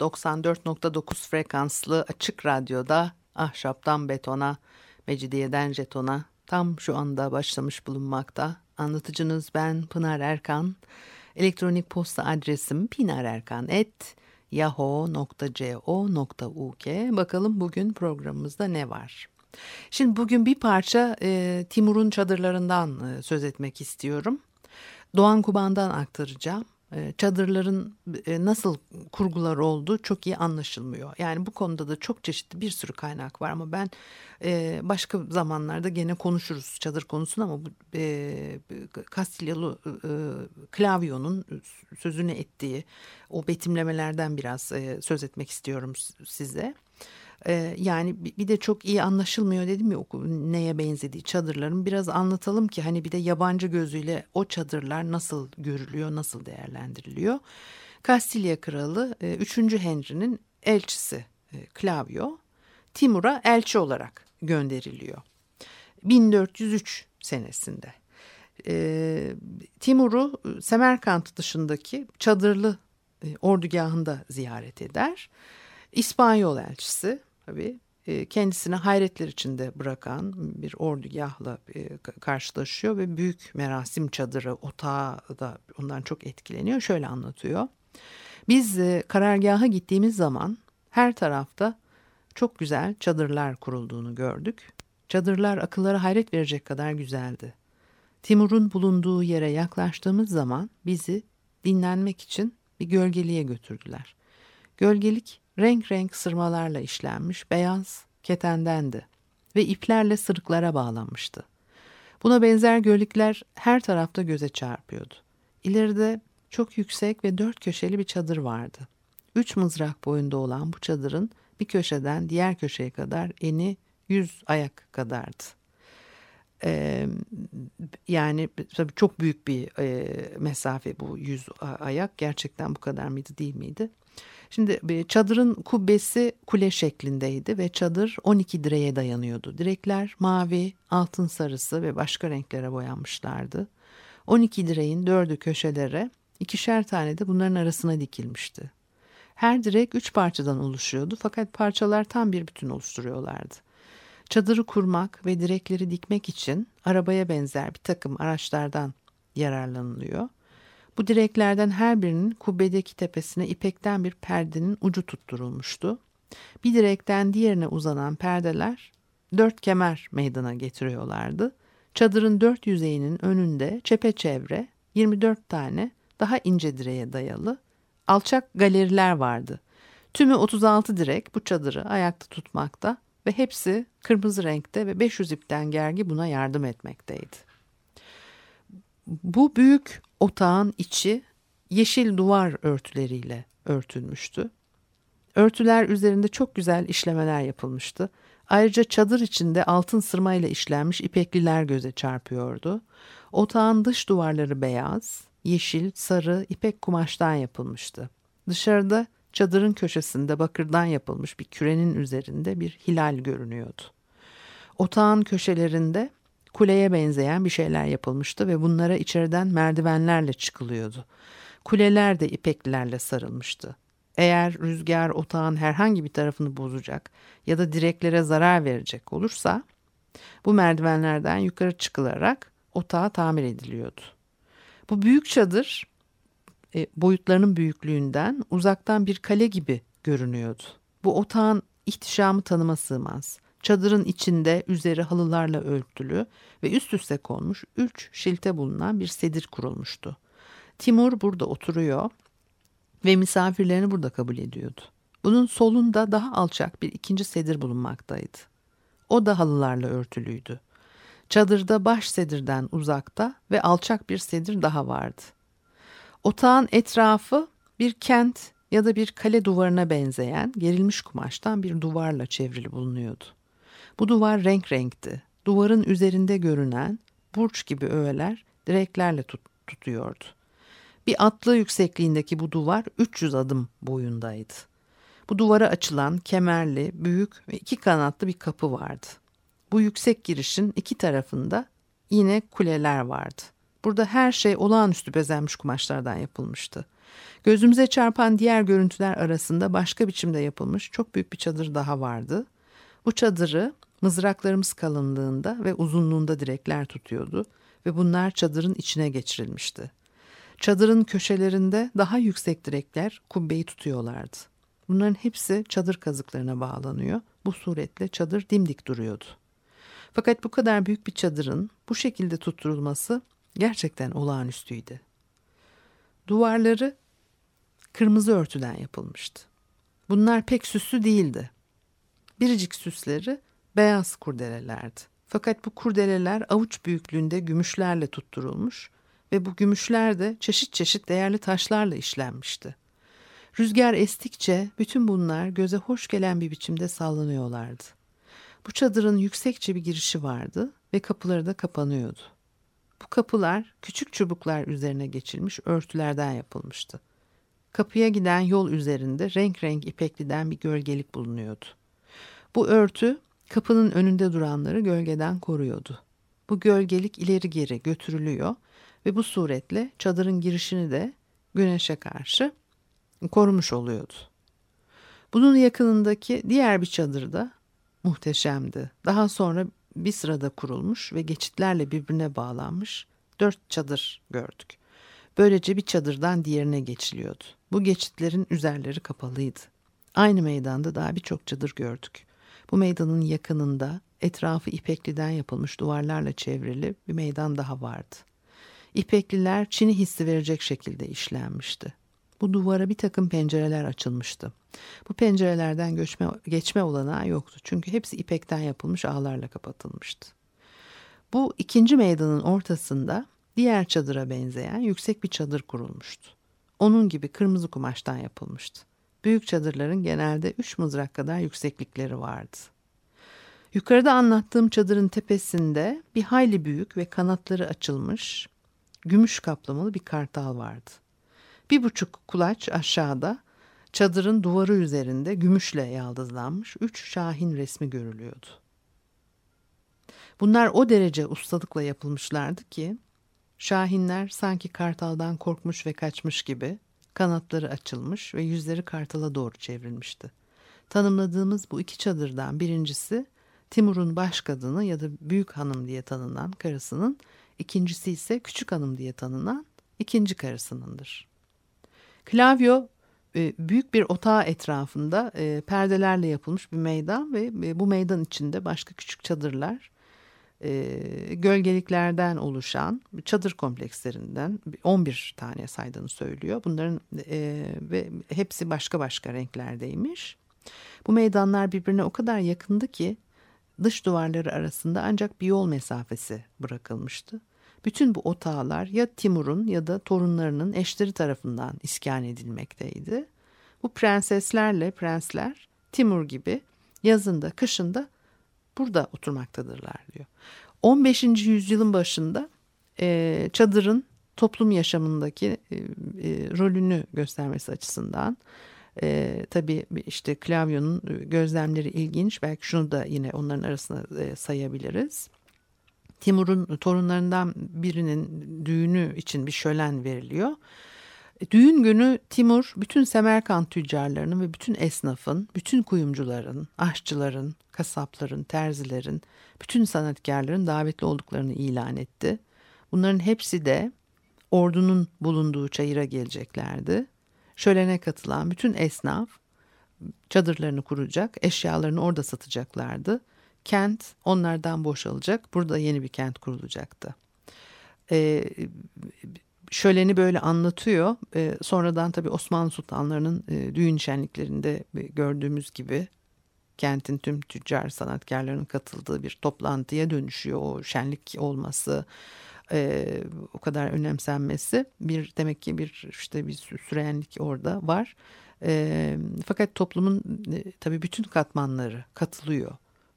94.9 frekanslı açık radyoda ahşaptan betona, mecidiyeden jetona tam şu anda başlamış bulunmakta. Anlatıcınız ben Pınar Erkan. Elektronik posta adresim pinarerkan.yahoo.co.uk Bakalım bugün programımızda ne var? Şimdi bugün bir parça e, Timur'un çadırlarından e, söz etmek istiyorum. Doğan Kuban'dan aktaracağım. Ee, çadırların e, nasıl kurgular olduğu çok iyi anlaşılmıyor. Yani bu konuda da çok çeşitli bir sürü kaynak var ama ben e, başka zamanlarda gene konuşuruz çadır konusunu ama bu e, Kastilyalı Klavyon'un sözünü ettiği o betimlemelerden biraz söz etmek istiyorum size. Ee, yani bir de çok iyi anlaşılmıyor dedim ya neye benzediği çadırların biraz anlatalım ki hani bir de yabancı gözüyle o çadırlar nasıl görülüyor nasıl değerlendiriliyor. Kastilya Kralı 3. E, Henry'nin elçisi e, Klavio Timur'a elçi olarak gönderiliyor. 1403 senesinde. E, Timur'u Semerkant dışındaki çadırlı ordugahında ziyaret eder. İspanyol elçisi tabii e, kendisini hayretler içinde bırakan bir ordugahla e, karşılaşıyor ve büyük merasim çadırı otağı da ondan çok etkileniyor. Şöyle anlatıyor. Biz e, karargaha gittiğimiz zaman her tarafta çok güzel çadırlar kurulduğunu gördük. Çadırlar akıllara hayret verecek kadar güzeldi. Timur'un bulunduğu yere yaklaştığımız zaman bizi dinlenmek için bir gölgeliğe götürdüler. Gölgelik renk renk sırmalarla işlenmiş beyaz ketendendi ve iplerle sırıklara bağlanmıştı. Buna benzer gölükler her tarafta göze çarpıyordu. İleride çok yüksek ve dört köşeli bir çadır vardı. Üç mızrak boyunda olan bu çadırın bir köşeden diğer köşeye kadar eni yüz ayak kadardı. Ee, yani tabii çok büyük bir e, mesafe bu yüz ayak gerçekten bu kadar mıydı değil miydi? Şimdi e, çadırın kubbesi kule şeklindeydi ve çadır 12 direğe dayanıyordu. Direkler mavi, altın sarısı ve başka renklere boyanmışlardı. 12 direğin dördü köşelere, ikişer tane de bunların arasına dikilmişti. Her direk üç parçadan oluşuyordu fakat parçalar tam bir bütün oluşturuyorlardı. Çadırı kurmak ve direkleri dikmek için arabaya benzer bir takım araçlardan yararlanılıyor. Bu direklerden her birinin kubbedeki tepesine ipekten bir perdenin ucu tutturulmuştu. Bir direkten diğerine uzanan perdeler dört kemer meydana getiriyorlardı. Çadırın dört yüzeyinin önünde çepeçevre 24 tane daha ince direğe dayalı alçak galeriler vardı. Tümü 36 direk bu çadırı ayakta tutmakta ve hepsi kırmızı renkte ve 500 ipten gergi buna yardım etmekteydi. Bu büyük otağın içi yeşil duvar örtüleriyle örtülmüştü. Örtüler üzerinde çok güzel işlemeler yapılmıştı. Ayrıca çadır içinde altın sırmayla işlenmiş ipekliler göze çarpıyordu. Otağın dış duvarları beyaz, yeşil, sarı ipek kumaştan yapılmıştı. Dışarıda çadırın köşesinde bakırdan yapılmış bir kürenin üzerinde bir hilal görünüyordu. Otağın köşelerinde kuleye benzeyen bir şeyler yapılmıştı ve bunlara içeriden merdivenlerle çıkılıyordu. Kuleler de ipeklilerle sarılmıştı. Eğer rüzgar otağın herhangi bir tarafını bozacak ya da direklere zarar verecek olursa bu merdivenlerden yukarı çıkılarak otağa tamir ediliyordu. Bu büyük çadır e, boyutlarının büyüklüğünden uzaktan bir kale gibi görünüyordu. Bu otağın ihtişamı tanıma sığmaz. Çadırın içinde üzeri halılarla örtülü ve üst üste konmuş üç şilte bulunan bir sedir kurulmuştu. Timur burada oturuyor ve misafirlerini burada kabul ediyordu. Bunun solunda daha alçak bir ikinci sedir bulunmaktaydı. O da halılarla örtülüydü. Çadırda baş sedirden uzakta ve alçak bir sedir daha vardı. Otağın etrafı bir kent ya da bir kale duvarına benzeyen gerilmiş kumaştan bir duvarla çevrili bulunuyordu. Bu duvar renk renkti. Duvarın üzerinde görünen burç gibi öğeler direklerle tut tutuyordu. Bir atlı yüksekliğindeki bu duvar 300 adım boyundaydı. Bu duvara açılan kemerli, büyük ve iki kanatlı bir kapı vardı. Bu yüksek girişin iki tarafında yine kuleler vardı. Burada her şey olağanüstü bezenmiş kumaşlardan yapılmıştı. Gözümüze çarpan diğer görüntüler arasında başka biçimde yapılmış çok büyük bir çadır daha vardı. Bu çadırı mızraklarımız kalınlığında ve uzunluğunda direkler tutuyordu ve bunlar çadırın içine geçirilmişti. Çadırın köşelerinde daha yüksek direkler kubbeyi tutuyorlardı. Bunların hepsi çadır kazıklarına bağlanıyor. Bu suretle çadır dimdik duruyordu. Fakat bu kadar büyük bir çadırın bu şekilde tutturulması gerçekten olağanüstüydü. Duvarları kırmızı örtüden yapılmıştı. Bunlar pek süslü değildi. Biricik süsleri beyaz kurdelelerdi. Fakat bu kurdeleler avuç büyüklüğünde gümüşlerle tutturulmuş ve bu gümüşler de çeşit çeşit değerli taşlarla işlenmişti. Rüzgar estikçe bütün bunlar göze hoş gelen bir biçimde sallanıyorlardı. Bu çadırın yüksekçe bir girişi vardı ve kapıları da kapanıyordu. Bu kapılar küçük çubuklar üzerine geçilmiş örtülerden yapılmıştı. Kapıya giden yol üzerinde renk renk ipekliden bir gölgelik bulunuyordu. Bu örtü kapının önünde duranları gölgeden koruyordu. Bu gölgelik ileri geri götürülüyor ve bu suretle çadırın girişini de güneşe karşı korumuş oluyordu. Bunun yakınındaki diğer bir çadır da muhteşemdi. Daha sonra bir sırada kurulmuş ve geçitlerle birbirine bağlanmış dört çadır gördük. Böylece bir çadırdan diğerine geçiliyordu. Bu geçitlerin üzerleri kapalıydı. Aynı meydanda daha birçok çadır gördük. Bu meydanın yakınında etrafı ipekliden yapılmış duvarlarla çevrili bir meydan daha vardı. İpekliler Çin'i hissi verecek şekilde işlenmişti. Bu duvara bir takım pencereler açılmıştı. Bu pencerelerden göçme, geçme olanağı yoktu. Çünkü hepsi ipekten yapılmış ağlarla kapatılmıştı. Bu ikinci meydanın ortasında diğer çadıra benzeyen yüksek bir çadır kurulmuştu. Onun gibi kırmızı kumaştan yapılmıştı. Büyük çadırların genelde üç mızrak kadar yükseklikleri vardı. Yukarıda anlattığım çadırın tepesinde bir hayli büyük ve kanatları açılmış, gümüş kaplamalı bir kartal vardı. Bir buçuk kulaç aşağıda çadırın duvarı üzerinde gümüşle yaldızlanmış üç şahin resmi görülüyordu. Bunlar o derece ustalıkla yapılmışlardı ki şahinler sanki kartaldan korkmuş ve kaçmış gibi kanatları açılmış ve yüzleri kartala doğru çevrilmişti. Tanımladığımız bu iki çadırdan birincisi Timur'un baş kadını ya da büyük hanım diye tanınan karısının, ikincisi ise küçük hanım diye tanınan ikinci karısınındır. Klavyo e, büyük bir otağı etrafında e, perdelerle yapılmış bir meydan ve e, bu meydan içinde başka küçük çadırlar, gölgeliklerden oluşan çadır komplekslerinden 11 tane saydığını söylüyor. Bunların ve hepsi başka başka renklerdeymiş. Bu meydanlar birbirine o kadar yakındı ki dış duvarları arasında ancak bir yol mesafesi bırakılmıştı. Bütün bu otağlar ya Timur'un ya da torunlarının eşleri tarafından iskan edilmekteydi. Bu prenseslerle prensler Timur gibi yazında kışında burada oturmaktadırlar diyor. 15. yüzyılın başında e, çadırın toplum yaşamındaki e, e, rolünü göstermesi açısından e, tabii işte klavyonun gözlemleri ilginç. Belki şunu da yine onların arasına e, sayabiliriz. Timur'un torunlarından birinin düğünü için bir şölen veriliyor. E, düğün günü Timur bütün Semerkant tüccarlarının ve bütün esnafın, bütün kuyumcuların, aşçıların, kasapların, terzilerin, bütün sanatkarların davetli olduklarını ilan etti. Bunların hepsi de ordunun bulunduğu çayıra geleceklerdi. Şölene katılan bütün esnaf çadırlarını kuracak, eşyalarını orada satacaklardı kent onlardan boşalacak. Burada yeni bir kent kurulacaktı. Ee, şöleni böyle anlatıyor. Ee, sonradan tabii Osmanlı sultanlarının e, düğün şenliklerinde gördüğümüz gibi kentin tüm tüccar sanatkarlarının katıldığı bir toplantıya dönüşüyor o şenlik olması. e, o kadar önemsenmesi. Bir demek ki bir işte bir sürenlik orada var. E, fakat toplumun e, tabii bütün katmanları katılıyor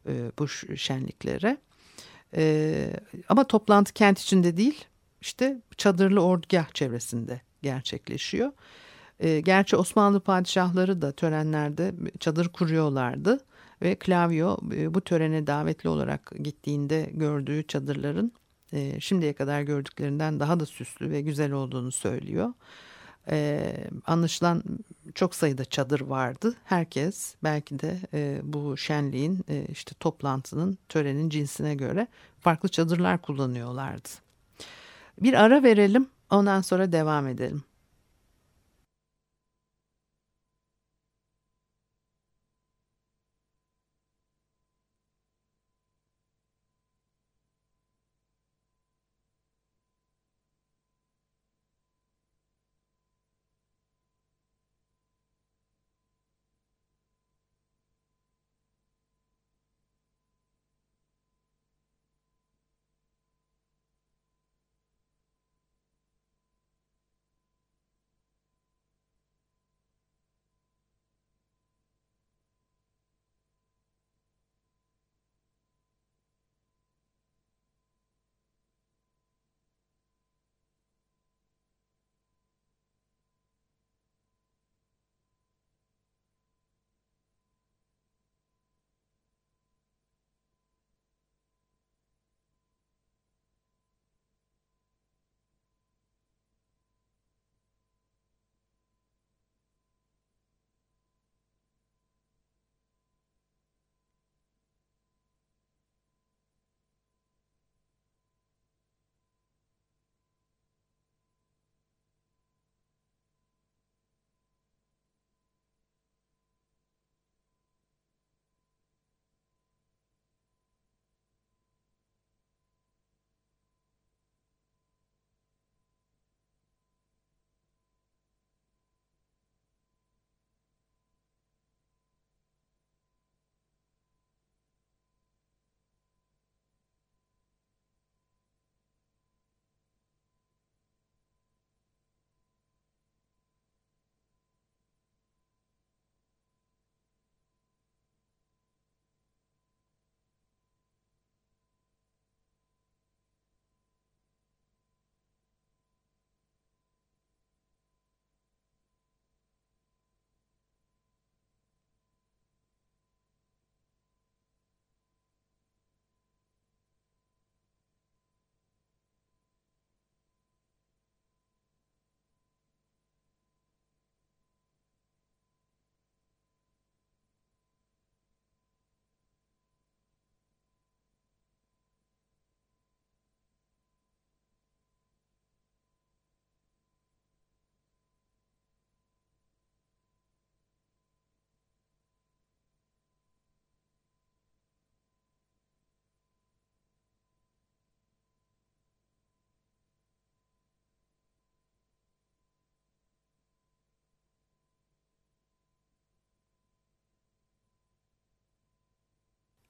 e, bu şenliklere. E, ama toplantı kent içinde değil, işte çadırlı ordugah çevresinde gerçekleşiyor. E, gerçi Osmanlı padişahları da törenlerde çadır kuruyorlardı ve Klavyo e, bu törene davetli olarak gittiğinde gördüğü çadırların e, şimdiye kadar gördüklerinden daha da süslü ve güzel olduğunu söylüyor. E, anlaşılan çok sayıda çadır vardı. Herkes belki de e, bu şenliğin e, işte toplantının törenin cinsine göre farklı çadırlar kullanıyorlardı. Bir ara verelim ondan sonra devam edelim.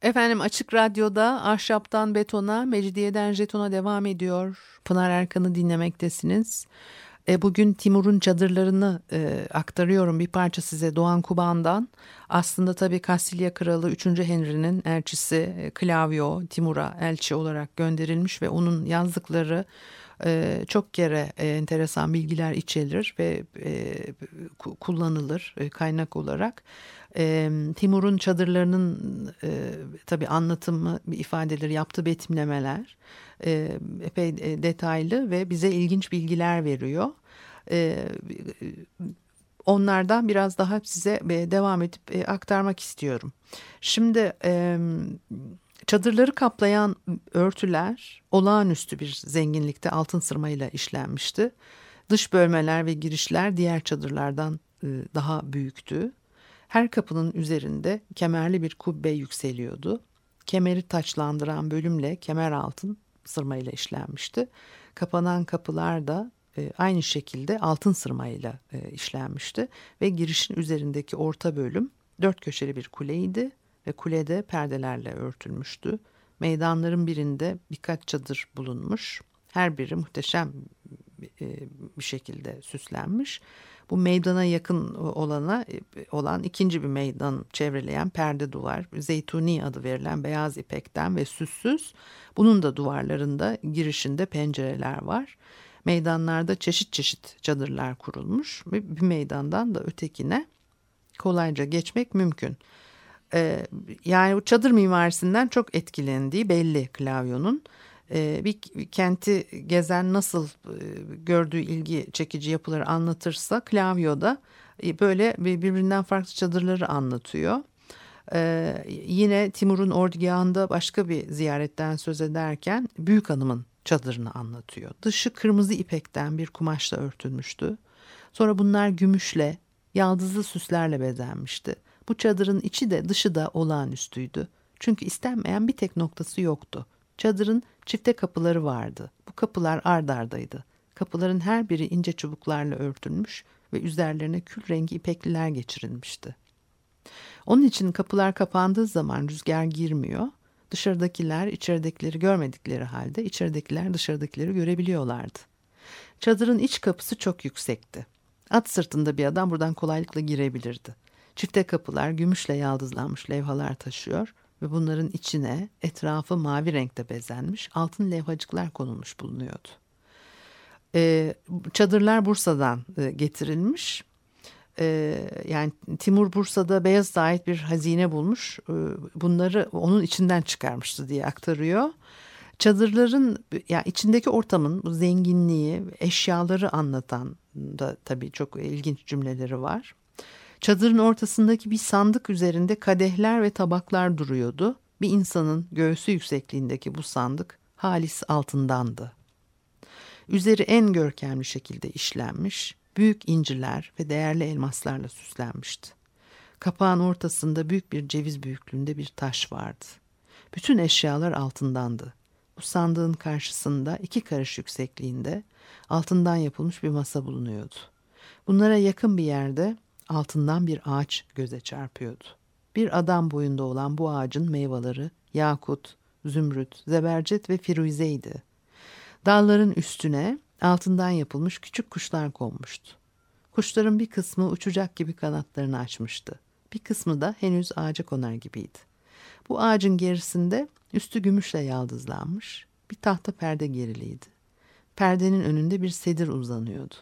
Efendim Açık Radyo'da Ahşaptan Betona, Mecidiyeden Jeton'a devam ediyor. Pınar Erkan'ı dinlemektesiniz. E, bugün Timur'un çadırlarını e, aktarıyorum bir parça size Doğan Kuban'dan. Aslında tabii Kastilya Kralı 3. Henry'nin elçisi e, Klavio Timur'a elçi olarak gönderilmiş ve onun yazdıkları e, çok kere e, enteresan bilgiler içerir ve e, kullanılır kaynak olarak. Timur'un çadırlarının tabii anlatımı, ifadeleri, yaptığı betimlemeler epey detaylı ve bize ilginç bilgiler veriyor. Onlardan biraz daha size devam edip aktarmak istiyorum. Şimdi çadırları kaplayan örtüler olağanüstü bir zenginlikte altın sırmayla işlenmişti. Dış bölmeler ve girişler diğer çadırlardan e, daha büyüktü. Her kapının üzerinde kemerli bir kubbe yükseliyordu. Kemeri taçlandıran bölümle kemer altın sırmayla işlenmişti. Kapanan kapılar da e, aynı şekilde altın sırmayla e, işlenmişti ve girişin üzerindeki orta bölüm dört köşeli bir kuleydi ve kulede perdelerle örtülmüştü. Meydanların birinde birkaç çadır bulunmuş. Her biri muhteşem e, bir şekilde süslenmiş. Bu meydana yakın olana e, olan ikinci bir meydan çevreleyen perde duvar, zeytuni adı verilen beyaz ipekten ve süssüz. Bunun da duvarlarında girişinde pencereler var. Meydanlarda çeşit çeşit çadırlar kurulmuş bir meydandan da ötekine kolayca geçmek mümkün. Ee, yani bu çadır mimarisinden çok etkilendiği belli klavyonun. Ee, bir, kenti gezen nasıl e, gördüğü ilgi çekici yapıları anlatırsa Klavyo'da e, böyle birbirinden farklı çadırları anlatıyor. Ee, yine Timur'un ordugahında başka bir ziyaretten söz ederken Büyük Hanım'ın çadırını anlatıyor. Dışı kırmızı ipekten bir kumaşla örtülmüştü. Sonra bunlar gümüşle, yaldızlı süslerle bezenmişti. Bu çadırın içi de dışı da olağanüstüydü. Çünkü istenmeyen bir tek noktası yoktu. Çadırın çifte kapıları vardı. Bu kapılar ard ardaydı. Kapıların her biri ince çubuklarla örtülmüş ve üzerlerine kül rengi ipekliler geçirilmişti. Onun için kapılar kapandığı zaman rüzgar girmiyor. Dışarıdakiler içeridekileri görmedikleri halde içeridekiler dışarıdakileri görebiliyorlardı. Çadırın iç kapısı çok yüksekti. At sırtında bir adam buradan kolaylıkla girebilirdi. Çifte kapılar gümüşle yaldızlanmış levhalar taşıyor ve bunların içine etrafı mavi renkte bezenmiş altın levhacıklar konulmuş bulunuyordu. Ee, çadırlar Bursa'dan e, getirilmiş. Ee, yani Timur Bursa'da Beyazıt'a ait bir hazine bulmuş. Ee, bunları onun içinden çıkarmıştı diye aktarıyor. Çadırların yani içindeki ortamın bu zenginliği, eşyaları anlatan da tabii çok ilginç cümleleri var. Çadırın ortasındaki bir sandık üzerinde kadehler ve tabaklar duruyordu. Bir insanın göğsü yüksekliğindeki bu sandık halis altındandı. Üzeri en görkemli şekilde işlenmiş, büyük inciler ve değerli elmaslarla süslenmişti. Kapağın ortasında büyük bir ceviz büyüklüğünde bir taş vardı. Bütün eşyalar altındandı. Bu sandığın karşısında iki karış yüksekliğinde altından yapılmış bir masa bulunuyordu. Bunlara yakın bir yerde altından bir ağaç göze çarpıyordu. Bir adam boyunda olan bu ağacın meyveleri yakut, zümrüt, zebercet ve firuzeydi. Dalların üstüne altından yapılmış küçük kuşlar konmuştu. Kuşların bir kısmı uçacak gibi kanatlarını açmıştı. Bir kısmı da henüz ağaca konar gibiydi. Bu ağacın gerisinde üstü gümüşle yaldızlanmış bir tahta perde geriliydi. Perdenin önünde bir sedir uzanıyordu.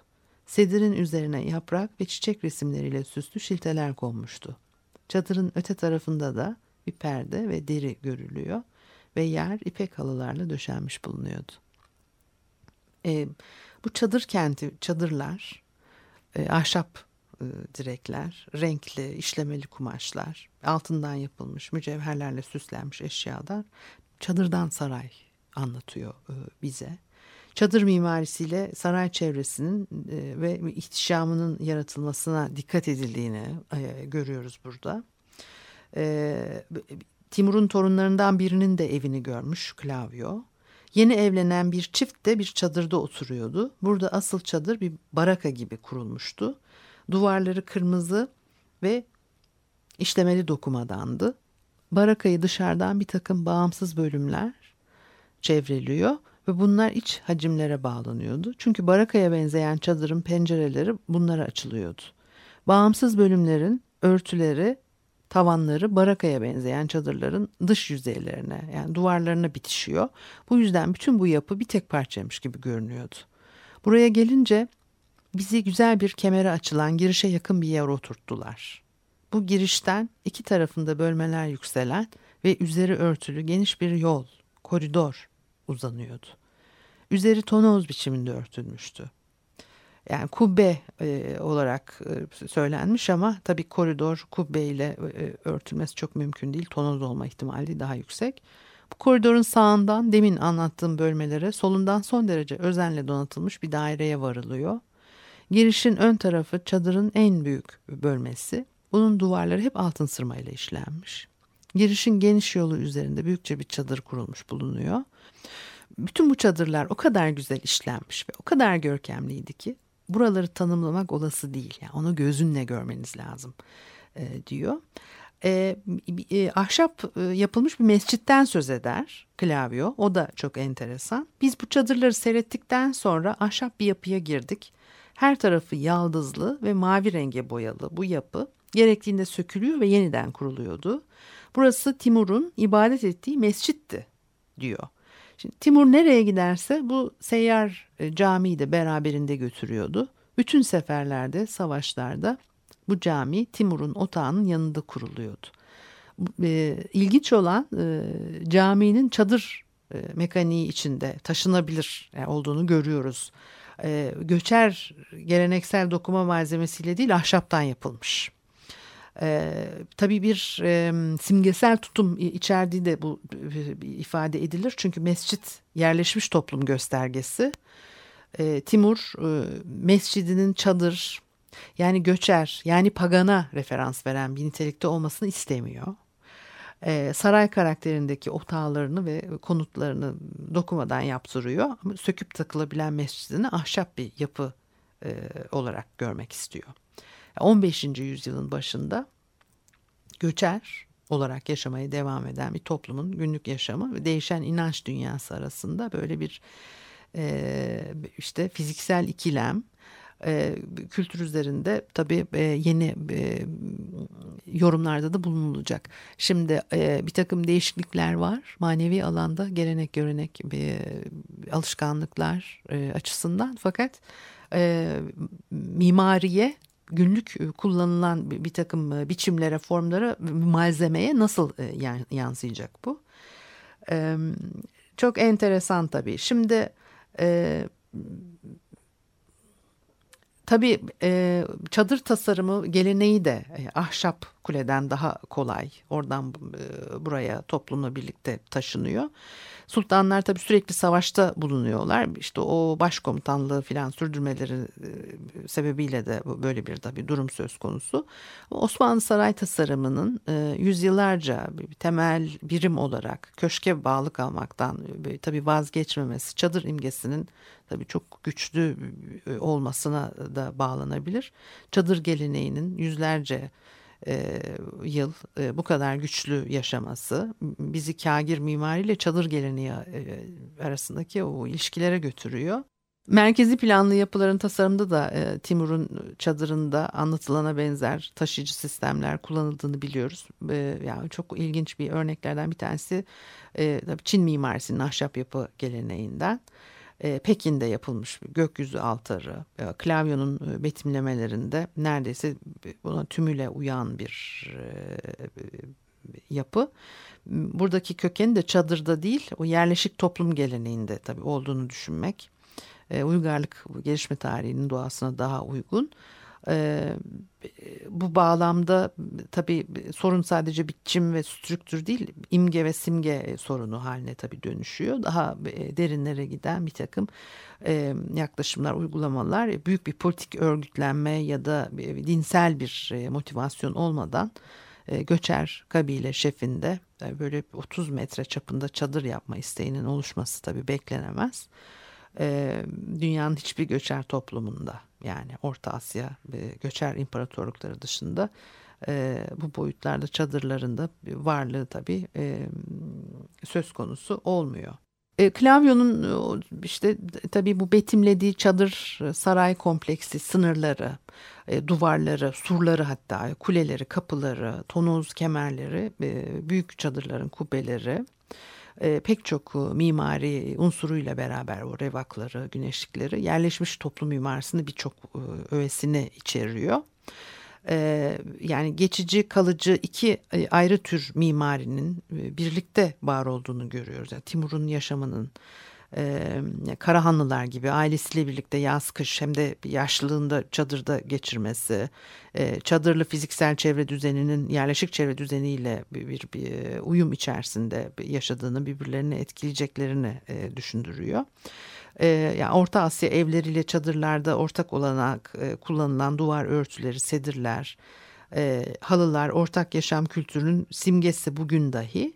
Sedirin üzerine yaprak ve çiçek resimleriyle süslü şilteler konmuştu. Çadırın öte tarafında da bir perde ve deri görülüyor ve yer ipek halılarla döşenmiş bulunuyordu. E, bu çadır kenti, çadırlar, e, ahşap e, direkler, renkli, işlemeli kumaşlar, altından yapılmış, mücevherlerle süslenmiş eşyalar çadırdan saray anlatıyor e, bize çadır mimarisiyle saray çevresinin e, ve ihtişamının yaratılmasına dikkat edildiğini e, görüyoruz burada. E, Timur'un torunlarından birinin de evini görmüş Klavyo. Yeni evlenen bir çift de bir çadırda oturuyordu. Burada asıl çadır bir baraka gibi kurulmuştu. Duvarları kırmızı ve işlemeli dokumadandı. Barakayı dışarıdan bir takım bağımsız bölümler çevreliyor ve bunlar iç hacimlere bağlanıyordu. Çünkü barakaya benzeyen çadırın pencereleri bunlara açılıyordu. Bağımsız bölümlerin örtüleri, tavanları barakaya benzeyen çadırların dış yüzeylerine yani duvarlarına bitişiyor. Bu yüzden bütün bu yapı bir tek parçaymış gibi görünüyordu. Buraya gelince bizi güzel bir kemere açılan girişe yakın bir yer oturttular. Bu girişten iki tarafında bölmeler yükselen ve üzeri örtülü geniş bir yol, koridor uzanıyordu. Üzeri tonoz biçiminde örtülmüştü. Yani kubbe e, olarak e, söylenmiş ama tabii koridor kubbe ile e, örtülmesi çok mümkün değil. Tonoz olma ihtimali daha yüksek. Bu koridorun sağından demin anlattığım bölmelere solundan son derece özenle donatılmış bir daireye varılıyor. Girişin ön tarafı çadırın en büyük bölmesi. Bunun duvarları hep altın sırmayla işlenmiş. Girişin geniş yolu üzerinde büyükçe bir çadır kurulmuş bulunuyor bütün bu çadırlar o kadar güzel işlenmiş ve o kadar görkemliydi ki buraları tanımlamak olası değil. Yani onu gözünle görmeniz lazım e, diyor. E, e, ahşap e, yapılmış bir mescitten söz eder Klavyo. O da çok enteresan. Biz bu çadırları seyrettikten sonra ahşap bir yapıya girdik. Her tarafı yaldızlı ve mavi renge boyalı bu yapı gerektiğinde sökülüyor ve yeniden kuruluyordu. Burası Timur'un ibadet ettiği mescitti diyor. Şimdi Timur nereye giderse bu seyyar e, camiyi de beraberinde götürüyordu. Bütün seferlerde, savaşlarda bu cami Timur'un otağının yanında kuruluyordu. E, olan e, caminin çadır e, mekaniği içinde taşınabilir olduğunu görüyoruz. Göçer geleneksel dokuma malzemesiyle değil ahşaptan yapılmış. E, tabii bir e, simgesel tutum içerdiği de bu e, ifade edilir. Çünkü mescit yerleşmiş toplum göstergesi. E, Timur e, mescidinin çadır yani göçer yani pagana referans veren bir nitelikte olmasını istemiyor. Ee, saray karakterindeki otağlarını ve konutlarını dokumadan yaptırıyor. Ama söküp takılabilen mescidini ahşap bir yapı e, olarak görmek istiyor. 15. yüzyılın başında göçer olarak yaşamaya devam eden bir toplumun günlük yaşamı ve değişen inanç dünyası arasında böyle bir e, işte fiziksel ikilem e, kültür üzerinde tabii e, yeni e, yorumlarda da bulunulacak. Şimdi e, bir takım değişiklikler var manevi alanda gelenek görenek e, alışkanlıklar e, açısından fakat e, mimariye günlük kullanılan bir, takım biçimlere, formlara, malzemeye nasıl yansıyacak bu? Çok enteresan tabii. Şimdi Tabii çadır tasarımı geleneği de ahşap kuleden daha kolay. Oradan e, buraya toplumla birlikte taşınıyor. Sultanlar tabii sürekli savaşta bulunuyorlar. İşte o başkomutanlığı filan sürdürmeleri e, sebebiyle de böyle bir tabii durum söz konusu. Osmanlı saray tasarımının e, yüzyıllarca bir temel birim olarak köşke bağlı kalmaktan tabii vazgeçmemesi, çadır imgesinin tabii çok güçlü olmasına da bağlanabilir. Çadır geleneğinin yüzlerce e, yıl e, bu kadar güçlü yaşaması bizi kagir mimariyle çadır geleneği e, arasındaki o ilişkilere götürüyor. Merkezi planlı yapıların tasarımında da Timur'un çadırında anlatılana benzer taşıyıcı sistemler kullanıldığını biliyoruz. Yani çok ilginç bir örneklerden bir tanesi e, Çin mimarisinin ahşap yapı geleneğinden Pekin'de yapılmış gökyüzü altarı, e, klavyonun e, betimlemelerinde neredeyse buna tümüle uyan bir e, yapı. Buradaki kökeni de çadırda değil, o yerleşik toplum geleneğinde tabii olduğunu düşünmek. E, uygarlık gelişme tarihinin doğasına daha uygun. E, bu bağlamda tabii sorun sadece biçim ve strüktür değil, imge ve simge sorunu haline tabii dönüşüyor. Daha e, derinlere giden bir takım e, yaklaşımlar, uygulamalar, büyük bir politik örgütlenme ya da dinsel bir e, motivasyon olmadan göçer kabile şefinde böyle 30 metre çapında çadır yapma isteğinin oluşması tabii beklenemez e, dünyanın hiçbir göçer toplumunda yani Orta Asya ve göçer imparatorlukları dışında e, bu boyutlarda çadırlarında varlığı tabii e, söz konusu olmuyor. E, klavyonun işte tabii bu betimlediği çadır saray kompleksi sınırları, e, duvarları, surları hatta kuleleri, kapıları, tonoz kemerleri, e, büyük çadırların kubbeleri e, pek çok mimari unsuruyla beraber o revakları, güneşlikleri yerleşmiş toplum mimarisini birçok e, öğesini içeriyor. E, yani geçici, kalıcı iki e, ayrı tür mimarinin e, birlikte var olduğunu görüyoruz. Yani Timur'un yaşamının e, Karahanlılar gibi ailesiyle birlikte yaz kış hem de yaşlılığında çadırda geçirmesi, e, çadırlı fiziksel çevre düzeninin yerleşik çevre düzeniyle bir, bir, bir uyum içerisinde yaşadığını birbirlerini etkileyeceklerini e, düşündürüyor. E, yani Orta Asya evleriyle çadırlarda ortak olarak e, kullanılan duvar örtüleri, sedirler, e, halılar ortak yaşam kültürünün simgesi bugün dahi.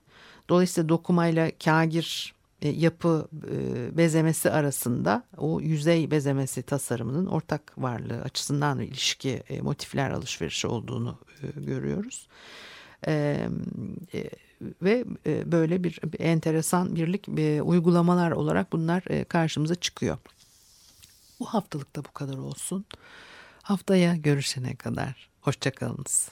Dolayısıyla dokumayla kagir yapı e, bezemesi arasında o yüzey bezemesi tasarımının ortak varlığı açısından ilişki e, motifler alışverişi olduğunu görüyoruz. E, e, ve e, böyle bir, enteresan birlik e, uygulamalar olarak bunlar e, karşımıza çıkıyor. Bu haftalık da bu kadar olsun. Haftaya görüşene kadar hoşçakalınız.